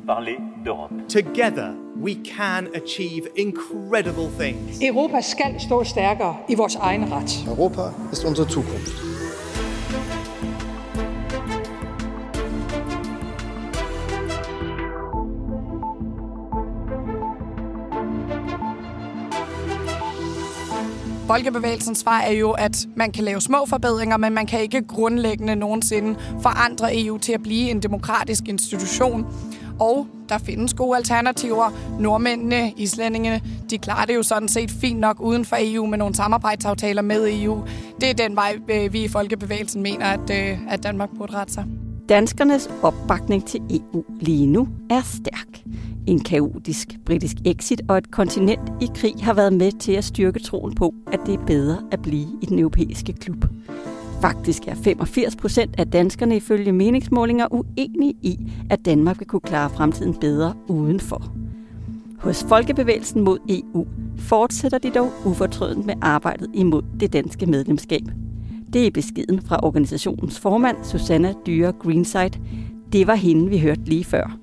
Vous parler d'Europe. Together, we can achieve incredible things. Europa skal stå stærkere i vores egen ret. Europa ist unsere Zukunft. Folkebevægelsens svar er jo, at man kan lave små forbedringer, men man kan ikke grundlæggende nogensinde forandre EU til at blive en demokratisk institution. Og der findes gode alternativer. Nordmændene, islændingene, de klarer det jo sådan set fint nok uden for EU med nogle samarbejdsaftaler med EU. Det er den vej, øh, vi i Folkebevægelsen mener, at, øh, at Danmark burde rette sig. Danskernes opbakning til EU lige nu er stærk. En kaotisk britisk exit og et kontinent i krig har været med til at styrke troen på, at det er bedre at blive i den europæiske klub. Faktisk er 85 procent af danskerne ifølge meningsmålinger uenige i, at Danmark vil kunne klare fremtiden bedre udenfor. Hos Folkebevægelsen mod EU fortsætter de dog ufortrødent med arbejdet imod det danske medlemskab. Det er beskeden fra organisationens formand, Susanna Dyre Greenside. Det var hende, vi hørte lige før.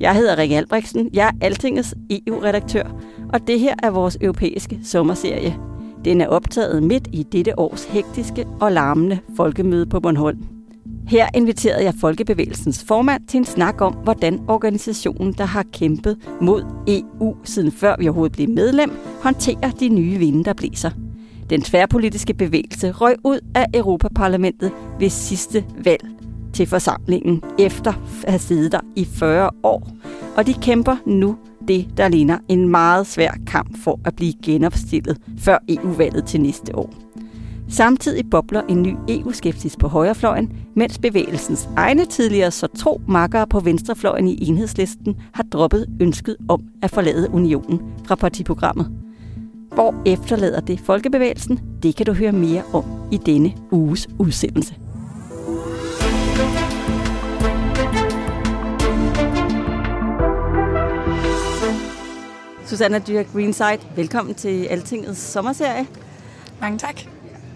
Jeg hedder Rikke Albrechtsen, jeg er Altingets EU-redaktør, og det her er vores europæiske sommerserie. Den er optaget midt i dette års hektiske og larmende folkemøde på Bornholm. Her inviterede jeg Folkebevægelsens formand til en snak om, hvordan organisationen, der har kæmpet mod EU siden før vi overhovedet blev medlem, håndterer de nye vinde, der blæser. Den tværpolitiske bevægelse røg ud af Europaparlamentet ved sidste valg til forsamlingen efter at have siddet der i 40 år. Og de kæmper nu det, der ligner en meget svær kamp for at blive genopstillet før EU-valget til næste år. Samtidig bobler en ny EU-skepsis på højrefløjen, mens bevægelsens egne tidligere så tro makkere på venstrefløjen i enhedslisten har droppet ønsket om at forlade unionen fra partiprogrammet. Hvor efterlader det folkebevægelsen? Det kan du høre mere om i denne uges udsendelse. Susanna Dyr Greenside, velkommen til Altingets sommerserie. Mange tak.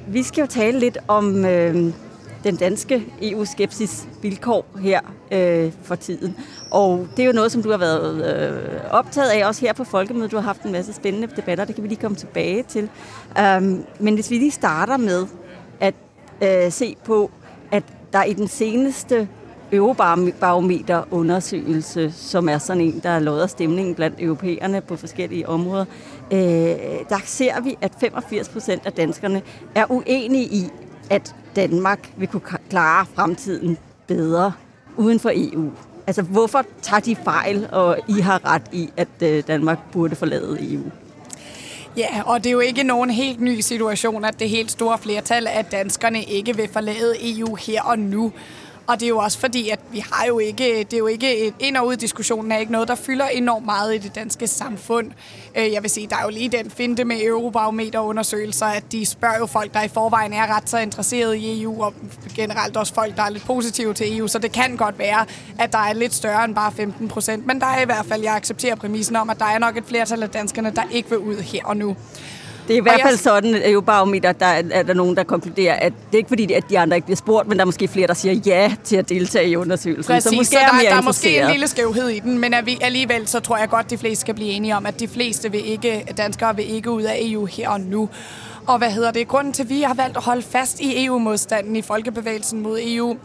Vi skal jo tale lidt om øh, den danske EU-skepsis vilkår her øh, for tiden. Og det er jo noget, som du har været øh, optaget af, også her på Folkemødet. Du har haft en masse spændende debatter, det kan vi lige komme tilbage til. Um, men hvis vi lige starter med at øh, se på, at der i den seneste Eurobarometer-undersøgelse, som er sådan en, der lodder stemningen blandt europæerne på forskellige områder, øh, der ser vi, at 85 procent af danskerne er uenige i, at Danmark vil kunne klare fremtiden bedre uden for EU. Altså, hvorfor tager de fejl, og I har ret i, at øh, Danmark burde forlade EU? Ja, og det er jo ikke nogen helt ny situation, at det helt store flertal af danskerne ikke vil forlade EU her og nu. Og det er jo også fordi, at vi har jo ikke, det er jo ikke, et ind- og ud-diskussionen er ikke noget, der fylder enormt meget i det danske samfund. Øh, jeg vil sige, der er jo lige den finte med Eurobarometer-undersøgelser, at de spørger jo folk, der i forvejen er ret så interesserede i EU, og generelt også folk, der er lidt positive til EU, så det kan godt være, at der er lidt større end bare 15 procent. Men der er i hvert fald, jeg accepterer præmissen om, at der er nok et flertal af danskerne, der ikke vil ud her og nu. Det er i hvert fald sådan, at jo barometer, der er, er der nogen, der konkluderer, at det er ikke fordi, at de andre ikke bliver spurgt, men der er måske flere, der siger ja til at deltage i undersøgelsen. Præcis, så, måske så der, er, der er måske en lille skævhed i den, men er vi, alligevel så tror jeg godt, at de fleste skal blive enige om, at de fleste vil ikke, danskere vil ikke ud af EU her og nu. Og hvad hedder det? Grunden til, at vi har valgt at holde fast i EU-modstanden i Folkebevægelsen mod EU,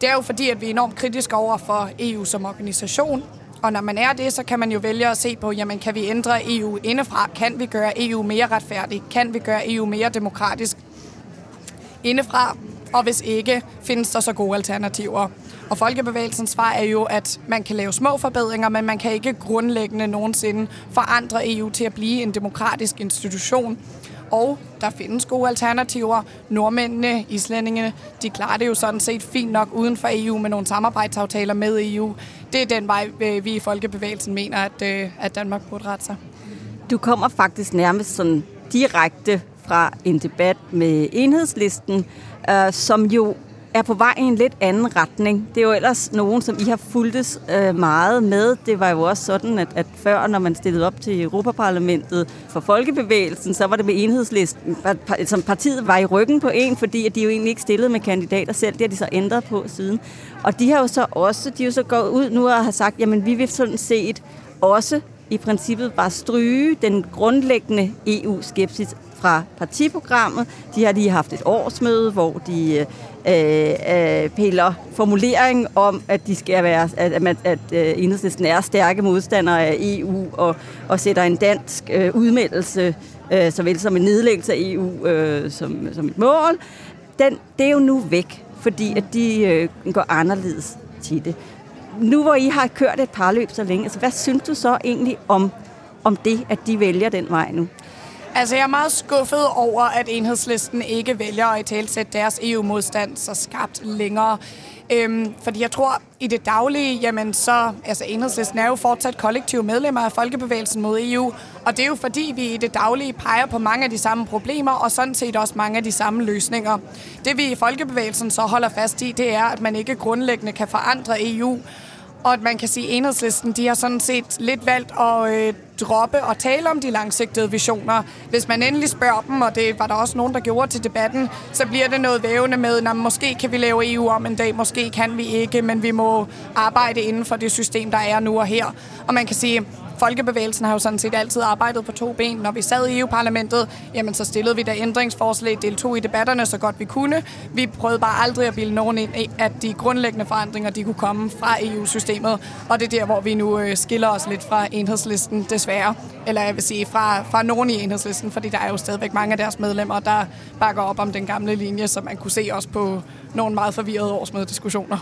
det er jo fordi, at vi er enormt kritiske over for EU som organisation. Og når man er det, så kan man jo vælge at se på, jamen kan vi ændre EU indefra? Kan vi gøre EU mere retfærdig? Kan vi gøre EU mere demokratisk indefra? Og hvis ikke, findes der så gode alternativer. Og Folkebevægelsens svar er jo, at man kan lave små forbedringer, men man kan ikke grundlæggende nogensinde forandre EU til at blive en demokratisk institution. Og der findes gode alternativer. Nordmændene, islændingene, de klarer det jo sådan set fint nok uden for EU med nogle samarbejdsaftaler med EU. Det er den vej, øh, vi i Folkebevægelsen mener, at, øh, at Danmark burde rette sig. Du kommer faktisk nærmest sådan direkte fra en debat med enhedslisten, øh, som jo er på vej i en lidt anden retning. Det er jo ellers nogen, som I har fulgtes øh, meget med. Det var jo også sådan, at, at før, når man stillede op til Europaparlamentet for Folkebevægelsen, så var det med enhedslisten, som partiet var i ryggen på en, fordi at de jo egentlig ikke stillede med kandidater selv. Det har de så ændret på siden. Og de har jo så også, de har jo så gået ud nu og har sagt, jamen vi vil sådan set også i princippet bare stryge den grundlæggende EU-skepsis fra partiprogrammet. De har lige haft et årsmøde, hvor de øh, øh, piller formulering om, at de skal være, at, at, at øh, enhedslisten er stærke modstandere af EU og, og sætter en dansk øh, udmeldelse, øh, såvel som en nedlæggelse af EU øh, som, som et mål. Den, det er jo nu væk, fordi at de øh, går anderledes til det. Nu hvor I har kørt et par løb så længe, altså, hvad synes du så egentlig om, om det, at de vælger den vej nu? Altså, jeg er meget skuffet over, at enhedslisten ikke vælger at talsætte deres EU-modstand så skarpt længere. Øhm, fordi jeg tror, i det daglige, jamen så, altså enhedslisten er jo fortsat kollektive medlemmer af Folkebevægelsen mod EU, og det er jo fordi, vi i det daglige peger på mange af de samme problemer, og sådan set også mange af de samme løsninger. Det vi i Folkebevægelsen så holder fast i, det er, at man ikke grundlæggende kan forandre EU, og at man kan sige, at enhedslisten de har sådan set lidt valgt at øh, droppe og tale om de langsigtede visioner. Hvis man endelig spørger dem, og det var der også nogen, der gjorde til debatten, så bliver det noget vævende med, at måske kan vi lave EU om en dag, måske kan vi ikke, men vi må arbejde inden for det system, der er nu og her. Og man kan sige, Folkebevægelsen har jo sådan set altid arbejdet på to ben. Når vi sad i EU-parlamentet, jamen så stillede vi der ændringsforslag, deltog i debatterne så godt vi kunne. Vi prøvede bare aldrig at bilde nogen ind, at de grundlæggende forandringer, de kunne komme fra EU-systemet. Og det er der, hvor vi nu øh, skiller os lidt fra enhedslisten, desværre. Eller jeg vil sige, fra, fra nogen i enhedslisten, fordi der er jo stadigvæk mange af deres medlemmer, der bakker op om den gamle linje, som man kunne se også på nogle meget forvirrede årsmødediskussioner.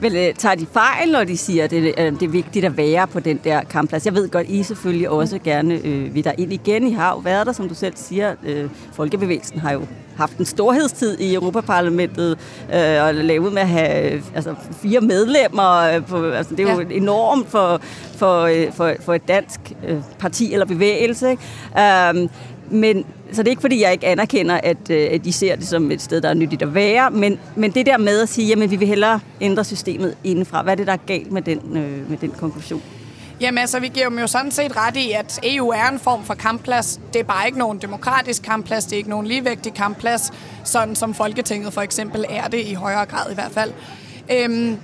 Vel, øh, tager de fejl, når de siger, at det, øh, det er vigtigt at være på den der kampplads? Jeg ved godt, I selvfølgelig også gerne øh, vil der ind igen. I har jo været der, som du selv siger. Øh, Folkebevægelsen har jo haft en storhedstid i Europaparlamentet øh, og lavet med at have øh, altså, fire medlemmer. Øh, på, altså, det er jo ja. enormt for, for, øh, for, for et dansk øh, parti eller bevægelse. Ikke? Øh, men, så det er ikke, fordi jeg ikke anerkender, at, øh, at I ser det som et sted, der er nyttigt at være, men, men det der med at sige, jamen vi vil hellere ændre systemet indenfra, hvad er det, der er galt med den, øh, med den konklusion? Jamen altså, vi giver dem jo sådan set ret i, at EU er en form for kampplads. Det er bare ikke nogen demokratisk kampplads, det er ikke nogen ligevægtig kampplads, sådan som Folketinget for eksempel er det i højere grad i hvert fald. Øhm,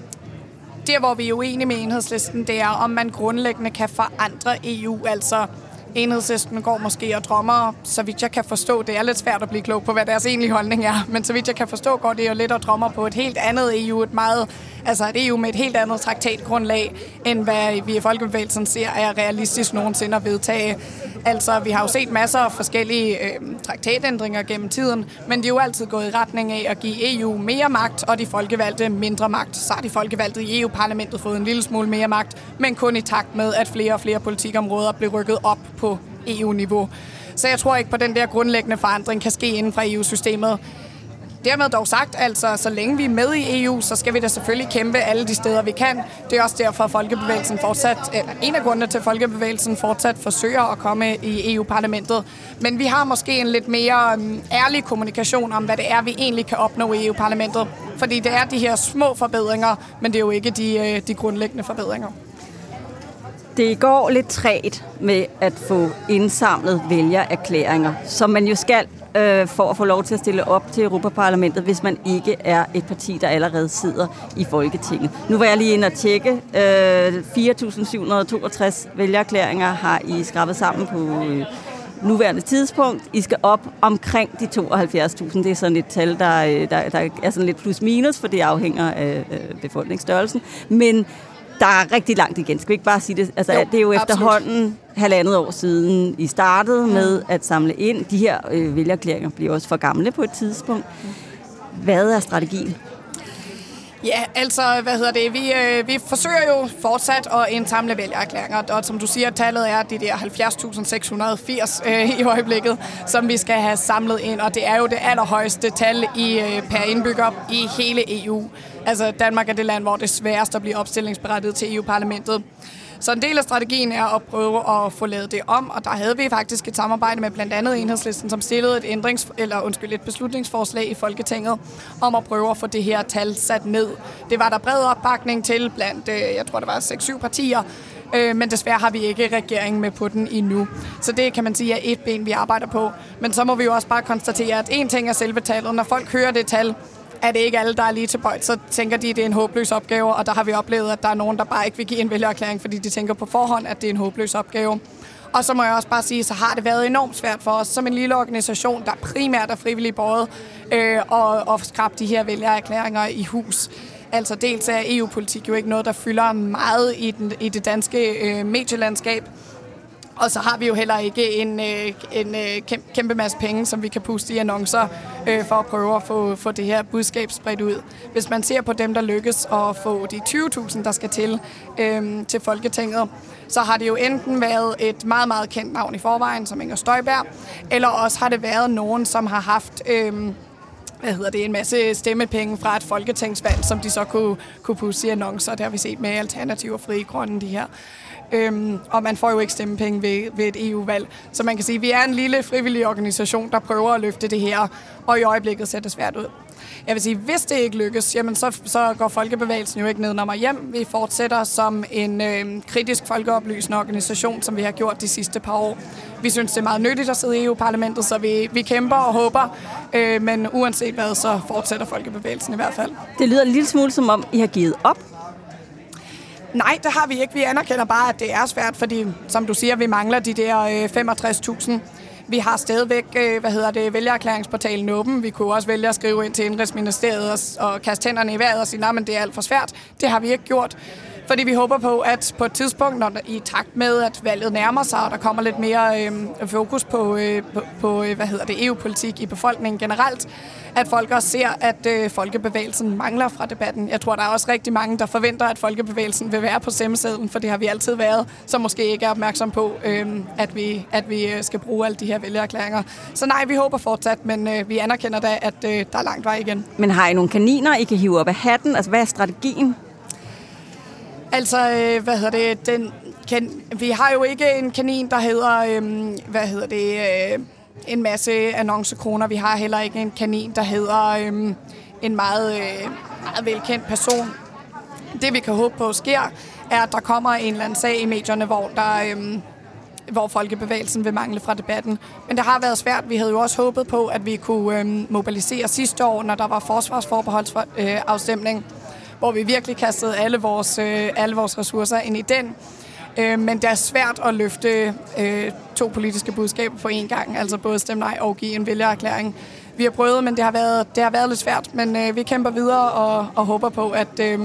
der, hvor vi er uenige med enhedslisten, det er, om man grundlæggende kan forandre EU, altså Enhedslisten går måske og drømmer, så vidt jeg kan forstå, det er lidt svært at blive klog på, hvad deres egentlige holdning er, men så vidt jeg kan forstå, går det jo lidt og drømmer på et helt andet EU, et meget, altså et EU med et helt andet traktatgrundlag, end hvad vi i Folkebevægelsen ser er realistisk nogensinde at vedtage. Altså, vi har jo set masser af forskellige øh, traktatændringer gennem tiden, men de er jo altid gået i retning af at give EU mere magt, og de folkevalgte mindre magt. Så har de folkevalgte i EU-parlamentet fået en lille smule mere magt, men kun i takt med, at flere og flere politikområder blev rykket op på EU-niveau. Så jeg tror ikke på, at den der grundlæggende forandring kan ske inden for EU-systemet. Dermed dog sagt, altså, så længe vi er med i EU, så skal vi da selvfølgelig kæmpe alle de steder, vi kan. Det er også derfor, at Folkebevægelsen fortsat, eller en af grundene til, at Folkebevægelsen fortsat forsøger at komme i EU-parlamentet. Men vi har måske en lidt mere mm, ærlig kommunikation om, hvad det er, vi egentlig kan opnå i EU-parlamentet. Fordi det er de her små forbedringer, men det er jo ikke de, øh, de grundlæggende forbedringer. Det går lidt træt med at få indsamlet vælgererklæringer, som man jo skal øh, for at få lov til at stille op til Europaparlamentet, hvis man ikke er et parti, der allerede sidder i Folketinget. Nu var jeg lige inde og tjekke. Øh, 4.762 vælgererklæringer har I skrabet sammen på øh, nuværende tidspunkt. I skal op omkring de 72.000. Det er sådan et tal, der, øh, der, der er sådan lidt plus-minus, for det afhænger af øh, befolkningsstørrelsen. Men der er rigtig langt igen. Skal vi ikke bare sige det? Altså, jo, det er jo absolut. efterhånden halvandet år siden, I startede med at samle ind. De her øh, vælgerklæringer bliver også for gamle på et tidspunkt. Hvad er strategien? Ja, altså, hvad hedder det? Vi, øh, vi forsøger jo fortsat at indsamle vælgererklæringer, og som du siger, tallet er de der 70.680 øh, i øjeblikket, som vi skal have samlet ind, og det er jo det allerhøjeste tal i, øh, per indbygger i hele EU. Altså, Danmark er det land, hvor det er sværest at blive opstillingsberettiget til EU-parlamentet. Så en del af strategien er at prøve at få lavet det om, og der havde vi faktisk et samarbejde med blandt andet Enhedslisten, som stillede et, ændrings, eller, undskyld, et beslutningsforslag i Folketinget om at prøve at få det her tal sat ned. Det var der bred opbakning til blandt, øh, jeg tror det var 6-7 partier, øh, men desværre har vi ikke regeringen med på den endnu. Så det kan man sige er et ben, vi arbejder på. Men så må vi jo også bare konstatere, at en ting er selve tallet. Når folk hører det tal, er det ikke alle, der er lige til bøjt, så tænker de, at det er en håbløs opgave, og der har vi oplevet, at der er nogen, der bare ikke vil give en vælgererklæring, fordi de tænker på forhånd, at det er en håbløs opgave. Og så må jeg også bare sige, så har det været enormt svært for os som en lille organisation, der primært er frivillig båret, øh, og, og skrabe de her vælgererklæringer i hus. Altså dels er EU-politik jo ikke noget, der fylder meget i, den, i det danske øh, medielandskab, og så har vi jo heller ikke en, øh, en øh, kæmpe masse penge, som vi kan puste i annoncer øh, for at prøve at få, få det her budskab spredt ud. Hvis man ser på dem, der lykkes at få de 20.000, der skal til øh, til Folketinget, så har det jo enten været et meget, meget kendt navn i forvejen, som Inger Støjberg, eller også har det været nogen, som har haft... Øh, hvad hedder det, en masse stemmepenge fra et folketingsvalg, som de så kunne, kunne pusse i annoncer. Det har vi set med Alternativ og Fri Grønne, de her. Øhm, og man får jo ikke stemmepenge ved, ved et EU-valg. Så man kan sige, at vi er en lille frivillig organisation, der prøver at løfte det her, og i øjeblikket ser det svært ud. Jeg vil sige, hvis det ikke lykkes, jamen så, så går Folkebevægelsen jo ikke ned og hjem. Vi fortsætter som en øh, kritisk folkeoplysende organisation, som vi har gjort de sidste par år. Vi synes, det er meget nyttigt at sidde i EU-parlamentet, så vi, vi kæmper og håber. Øh, men uanset hvad, så fortsætter Folkebevægelsen i hvert fald. Det lyder en lille smule som om, I har givet op Nej, det har vi ikke. Vi anerkender bare, at det er svært, fordi, som du siger, vi mangler de der øh, 65.000. Vi har stadigvæk, øh, hvad hedder det, vælgererklæringsportalen åben. Vi kunne også vælge at skrive ind til Indrigsministeriet og, og kaste tænderne i vejret og sige, nej, men det er alt for svært. Det har vi ikke gjort. Fordi vi håber på, at på et tidspunkt, når der, i takt med, at valget nærmer sig, og der kommer lidt mere øh, fokus på, øh, på, på øh, hvad hedder det, EU-politik i befolkningen generelt, at folk også ser, at øh, folkebevægelsen mangler fra debatten. Jeg tror, der er også rigtig mange, der forventer, at folkebevægelsen vil være på stemmesedlen, for det har vi altid været, som måske ikke er opmærksom på, øh, at vi, at vi øh, skal bruge alle de her vælgererklæringer. Så nej, vi håber fortsat, men øh, vi anerkender da, at øh, der er langt vej igen. Men har I nogle kaniner, I kan hive op af hatten? Altså, hvad er strategien? Altså, øh, hvad hedder det? Den, kan, vi har jo ikke en kanin, der hedder, øh, hvad hedder det, øh, en masse annoncekroner. Vi har heller ikke en kanin, der hedder øh, en meget, øh, meget velkendt person. Det vi kan håbe på sker, er, at der kommer en eller anden sag i medierne, hvor der... Øh, hvor folkebevægelsen vil mangle fra debatten. Men det har været svært. Vi havde jo også håbet på, at vi kunne øh, mobilisere sidste år, når der var forsvarsforbeholdsafstemning. Øh, hvor vi virkelig kastede alle vores, øh, alle vores ressourcer ind i den. Øh, men det er svært at løfte øh, to politiske budskaber på én gang, altså både stemme nej og give en vælgererklæring. Vi har prøvet, men det har været, det har været lidt svært, men øh, vi kæmper videre og, og håber på, at øh,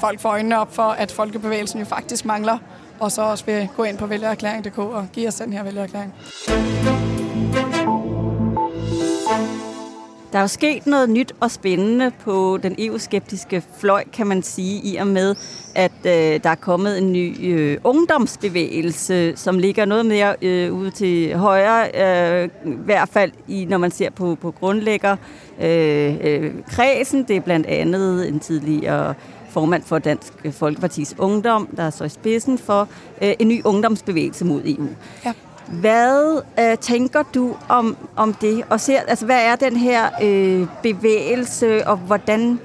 folk får øjnene op for, at folkebevægelsen jo faktisk mangler, og så også vil gå ind på vælgererklæring.dk og give os den her vælgererklæring. Der er jo sket noget nyt og spændende på den EU-skeptiske fløj, kan man sige, i og med, at øh, der er kommet en ny øh, ungdomsbevægelse, som ligger noget mere øh, ude til højre, øh, i hvert fald i, når man ser på, på grundlægger øh, øh, kredsen. Det er blandt andet en tidligere formand for Dansk Folkepartis Ungdom, der er så i spidsen for øh, en ny ungdomsbevægelse mod EU. Ja. Hvad øh, tænker du om, om det? Og ser, altså, hvad er den her øh, bevægelse, og hvordan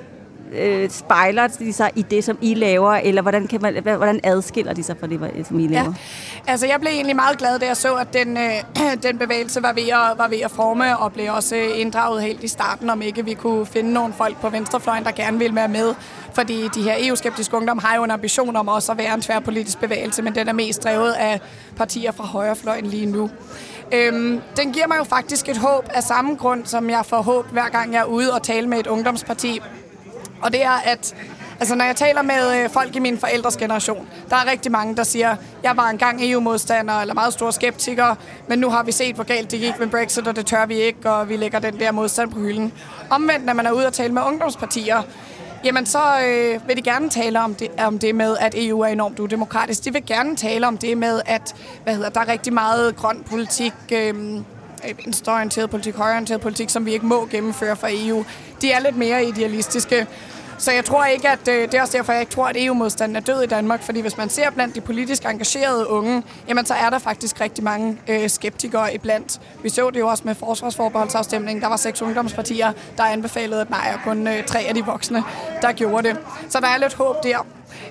øh, spejler de sig i det, som I laver, eller hvordan, kan man, hvordan adskiller de sig fra det, som I laver? Ja. Altså, jeg blev egentlig meget glad, da jeg så, at den, øh, den bevægelse var ved, at, var ved at forme, og blev også inddraget helt i starten, om ikke vi kunne finde nogle folk på venstrefløjen, der gerne ville være med. Fordi de her EU-skeptiske ungdom har jo en ambition om også at være en tværpolitisk bevægelse, men den er mest drevet af partier fra højrefløjen lige nu. Øhm, den giver mig jo faktisk et håb af samme grund, som jeg får håb hver gang jeg er ude og tale med et ungdomsparti. Og det er, at Altså, når jeg taler med øh, folk i min forældres generation, der er rigtig mange, der siger, jeg var engang EU-modstander eller meget stor skeptiker, men nu har vi set, hvor galt det gik med Brexit, og det tør vi ikke, og vi lægger den der modstand på hylden. Omvendt, når man er ude og tale med ungdomspartier, Jamen, så øh, vil de gerne tale om det, om det med, at EU er enormt udemokratisk. De vil gerne tale om det med, at hvad hedder, der er rigtig meget grøn politik, øh, venstreorienteret politik, højreorienteret politik, som vi ikke må gennemføre fra EU. De er lidt mere idealistiske. Så jeg tror ikke, at øh, det er også derfor, jeg ikke tror, at EU-modstanden er død i Danmark, fordi hvis man ser blandt de politisk engagerede unge, jamen så er der faktisk rigtig mange øh, skeptikere iblandt. Vi så det jo også med forsvarsforbeholdsafstemningen. Der var seks ungdomspartier, der anbefalede et nej, og kun øh, tre af de voksne, der gjorde det. Så der er lidt håb der.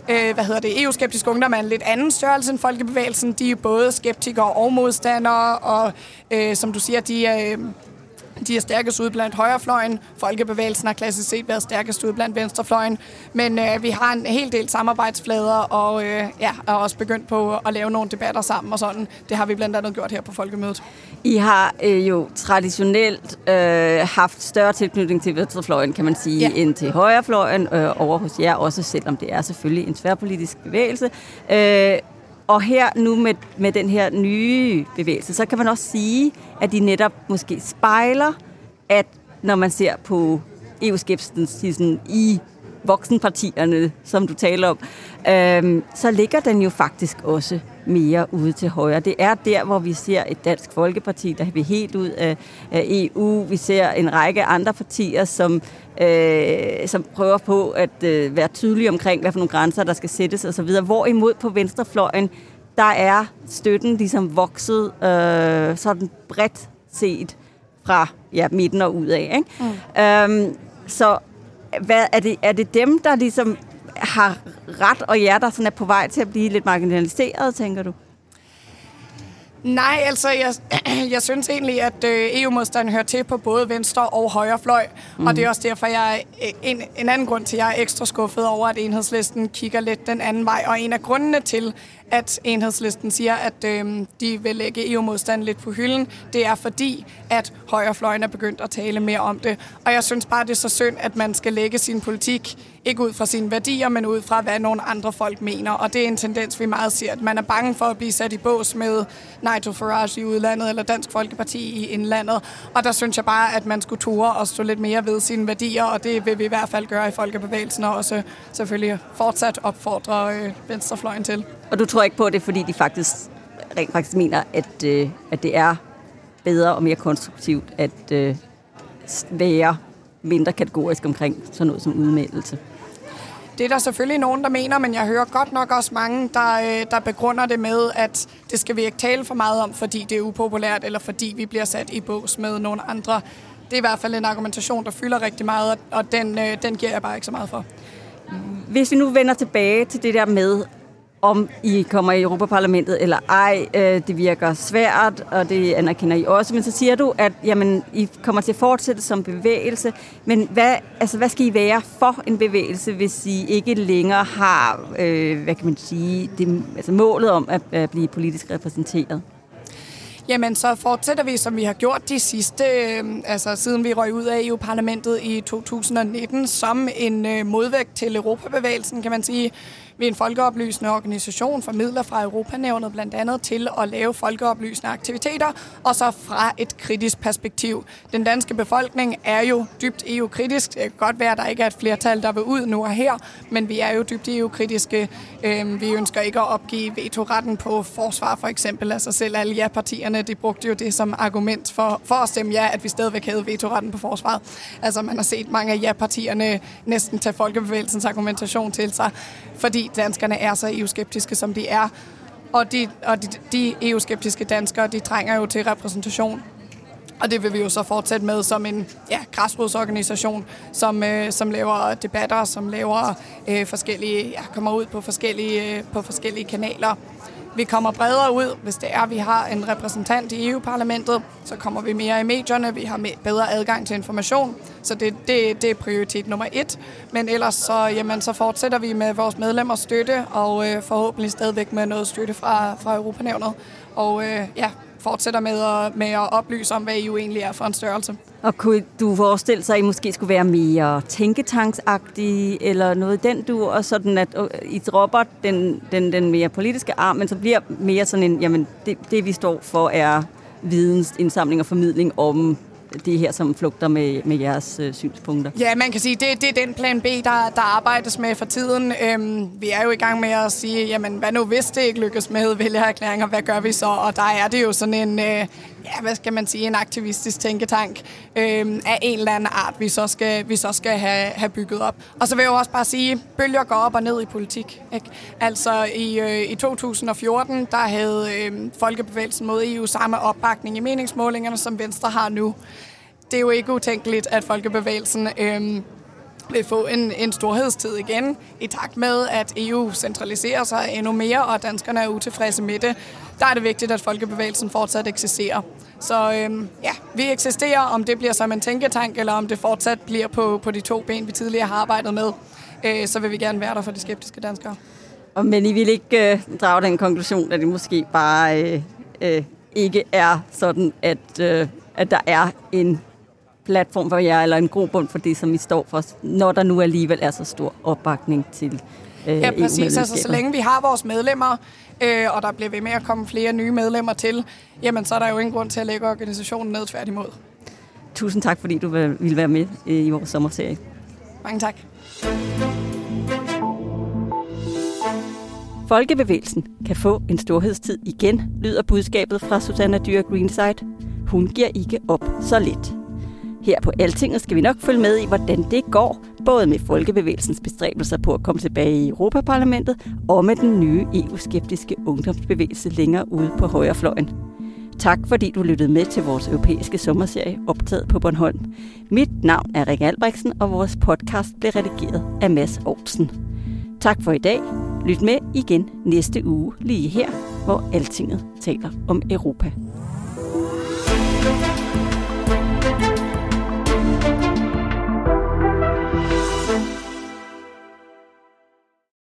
Øh, hvad hedder det? EU-skeptisk ungdom er en lidt anden størrelse end folkebevægelsen. De er både skeptikere og modstandere, og øh, som du siger, de er... Øh, de er stærkest ude blandt højrefløjen. Folkebevægelsen har klassisk set været stærkest ude blandt venstrefløjen. Men øh, vi har en hel del samarbejdsflader, og øh, ja, er også begyndt på at lave nogle debatter sammen og sådan. Det har vi blandt andet gjort her på Folkemødet. I har øh, jo traditionelt øh, haft større tilknytning til venstrefløjen, kan man sige, ja. end til højrefløjen øh, over hos jer, også selvom det er selvfølgelig en tværpolitisk bevægelse. Øh, og her nu med, med den her nye bevægelse, så kan man også sige, at de netop måske spejler, at når man ser på EU-skepsisen i voksenpartierne, som du taler om, øhm, så ligger den jo faktisk også mere ude til højre. Det er der, hvor vi ser et dansk folkeparti, der vil helt ud af, af EU. Vi ser en række andre partier, som, øh, som prøver på at øh, være tydelige omkring, hvad for nogle grænser, der skal sættes osv. Hvorimod på venstrefløjen, der er støtten ligesom vokset øh, sådan bredt set fra ja, midten og ud af. Ikke? Mm. Øhm, så hvad, er, det, er det dem, der ligesom har ret, og jer, der sådan er på vej til at blive lidt marginaliseret, tænker du? Nej, altså jeg, jeg synes egentlig, at øh, EU-modstanden hører til på både venstre og højre fløj. Mm. Og det er også derfor, jeg en, en anden grund til, at jeg er ekstra skuffet over, at enhedslisten kigger lidt den anden vej. Og en af grundene til, at enhedslisten siger, at øh, de vil lægge EU-modstanden lidt på hylden, det er fordi, at højrefløjen er begyndt at tale mere om det. Og jeg synes bare, det er så synd, at man skal lægge sin politik ikke ud fra sine værdier, men ud fra, hvad nogle andre folk mener. Og det er en tendens, vi meget ser, at man er bange for at blive sat i bås med Nigel Farage i udlandet eller Dansk Folkeparti i indlandet. Og der synes jeg bare, at man skulle ture og stå lidt mere ved sine værdier, og det vil vi i hvert fald gøre i Folkebevægelsen, og også selvfølgelig fortsat opfordre øh, venstrefløjen til. Og du tror ikke på det, fordi de faktisk rent faktisk mener, at, øh, at det er bedre og mere konstruktivt at øh, være mindre kategorisk omkring sådan noget som udmeldelse? Det er der selvfølgelig nogen, der mener, men jeg hører godt nok også mange, der, øh, der begrunder det med, at det skal vi ikke tale for meget om, fordi det er upopulært, eller fordi vi bliver sat i bås med nogle andre. Det er i hvert fald en argumentation, der fylder rigtig meget, og den, øh, den giver jeg bare ikke så meget for. Hvis vi nu vender tilbage til det der med, om I kommer i Europaparlamentet eller ej. Øh, det virker svært, og det anerkender I også. Men så siger du, at jamen, I kommer til at fortsætte som bevægelse. Men hvad, altså, hvad skal I være for en bevægelse, hvis I ikke længere har øh, hvad kan man sige, det, altså målet om at, at blive politisk repræsenteret? Jamen, så fortsætter vi, som vi har gjort de sidste, øh, altså siden vi røg ud af EU-parlamentet i 2019, som en øh, modvægt til Europabevægelsen, kan man sige. Vi er en folkeoplysende organisation, formidler fra Europanævnet blandt andet til at lave folkeoplysende aktiviteter, og så fra et kritisk perspektiv. Den danske befolkning er jo dybt EU-kritisk. Det kan godt være, at der ikke er et flertal, der vil ud nu og her, men vi er jo dybt EU-kritiske. Øhm, vi ønsker ikke at opgive vetoretten på forsvar, for eksempel. Altså selv alle ja-partierne, de brugte jo det som argument for, for at stemme ja, at vi stadigvæk havde vetoretten på forsvaret. Altså man har set mange af ja-partierne næsten tage folkebevægelsens argumentation til sig, fordi danskerne er så EU-skeptiske, som de er. Og de, og de, de EU-skeptiske danskere, de trænger jo til repræsentation. Og det vil vi jo så fortsætte med som en ja, græsrodsorganisation, som, øh, som laver debatter, som laver øh, forskellige, ja, kommer ud på forskellige, øh, på forskellige kanaler vi kommer bredere ud, hvis det er, at vi har en repræsentant i EU-parlamentet, så kommer vi mere i medierne, vi har bedre adgang til information, så det, det, det er prioritet nummer et. Men ellers så, jamen, så fortsætter vi med vores medlemmers støtte, og øh, forhåbentlig stadigvæk med noget støtte fra, fra Europanævnet. Og øh, ja, fortsætter med at, med at oplyse om, hvad EU egentlig er for en størrelse. Og kunne du forestille sig, at I måske skulle være mere tænketanksagtige, eller noget den du, og sådan at øh, I dropper den, den, den mere politiske arm, men så bliver mere sådan en, jamen det, det vi står for er vidensindsamling og formidling om det her, som flugter med, med jeres øh, synspunkter? Ja, man kan sige, det, det er den plan B, der, der arbejdes med for tiden. Øhm, vi er jo i gang med at sige, jamen hvad nu hvis det ikke lykkes med vælgererklæringer, hvad gør vi så? Og der er det jo sådan en, øh, ja, hvad skal man sige, en aktivistisk tænketank øh, af en eller anden art, vi så skal, vi så skal have, have bygget op. Og så vil jeg jo også bare sige, bølger går op og ned i politik. Ikke? Altså i, øh, i 2014, der havde øh, Folkebevægelsen mod EU samme opbakning i meningsmålingerne, som Venstre har nu. Det er jo ikke utænkeligt, at Folkebevægelsen... Øh, få en, en storhedstid igen, i takt med, at EU centraliserer sig endnu mere, og danskerne er utilfredse med det. Der er det vigtigt, at folkebevægelsen fortsat eksisterer. Så øhm, ja, vi eksisterer, om det bliver som en tænketank, eller om det fortsat bliver på, på de to ben, vi tidligere har arbejdet med, øh, så vil vi gerne være der for de skeptiske danskere. Og men I vil ikke øh, drage den konklusion, at det måske bare øh, øh, ikke er sådan, at, øh, at der er en platform for jer, eller en grobund for det, som I står for, når der nu alligevel er så stor opbakning til øh, Ja, præcis. Altså, så længe vi har vores medlemmer, øh, og der bliver ved med at komme flere nye medlemmer til, jamen så er der jo ingen grund til at lægge organisationen ned tværtimod. Tusind tak, fordi du ville være med øh, i vores sommerserie. Mange tak. Folkebevægelsen kan få en storhedstid igen, lyder budskabet fra Susanna Dyr Greenside. Hun giver ikke op så lidt. Her på Altinget skal vi nok følge med i, hvordan det går, både med Folkebevægelsens bestræbelser på at komme tilbage i Europaparlamentet og med den nye EU-skeptiske ungdomsbevægelse længere ude på højrefløjen. Tak fordi du lyttede med til vores europæiske sommerserie optaget på Bornholm. Mit navn er Rikke Albrechtsen, og vores podcast blev redigeret af Mads Aarhusen. Tak for i dag. Lyt med igen næste uge lige her, hvor Altinget taler om Europa. thank you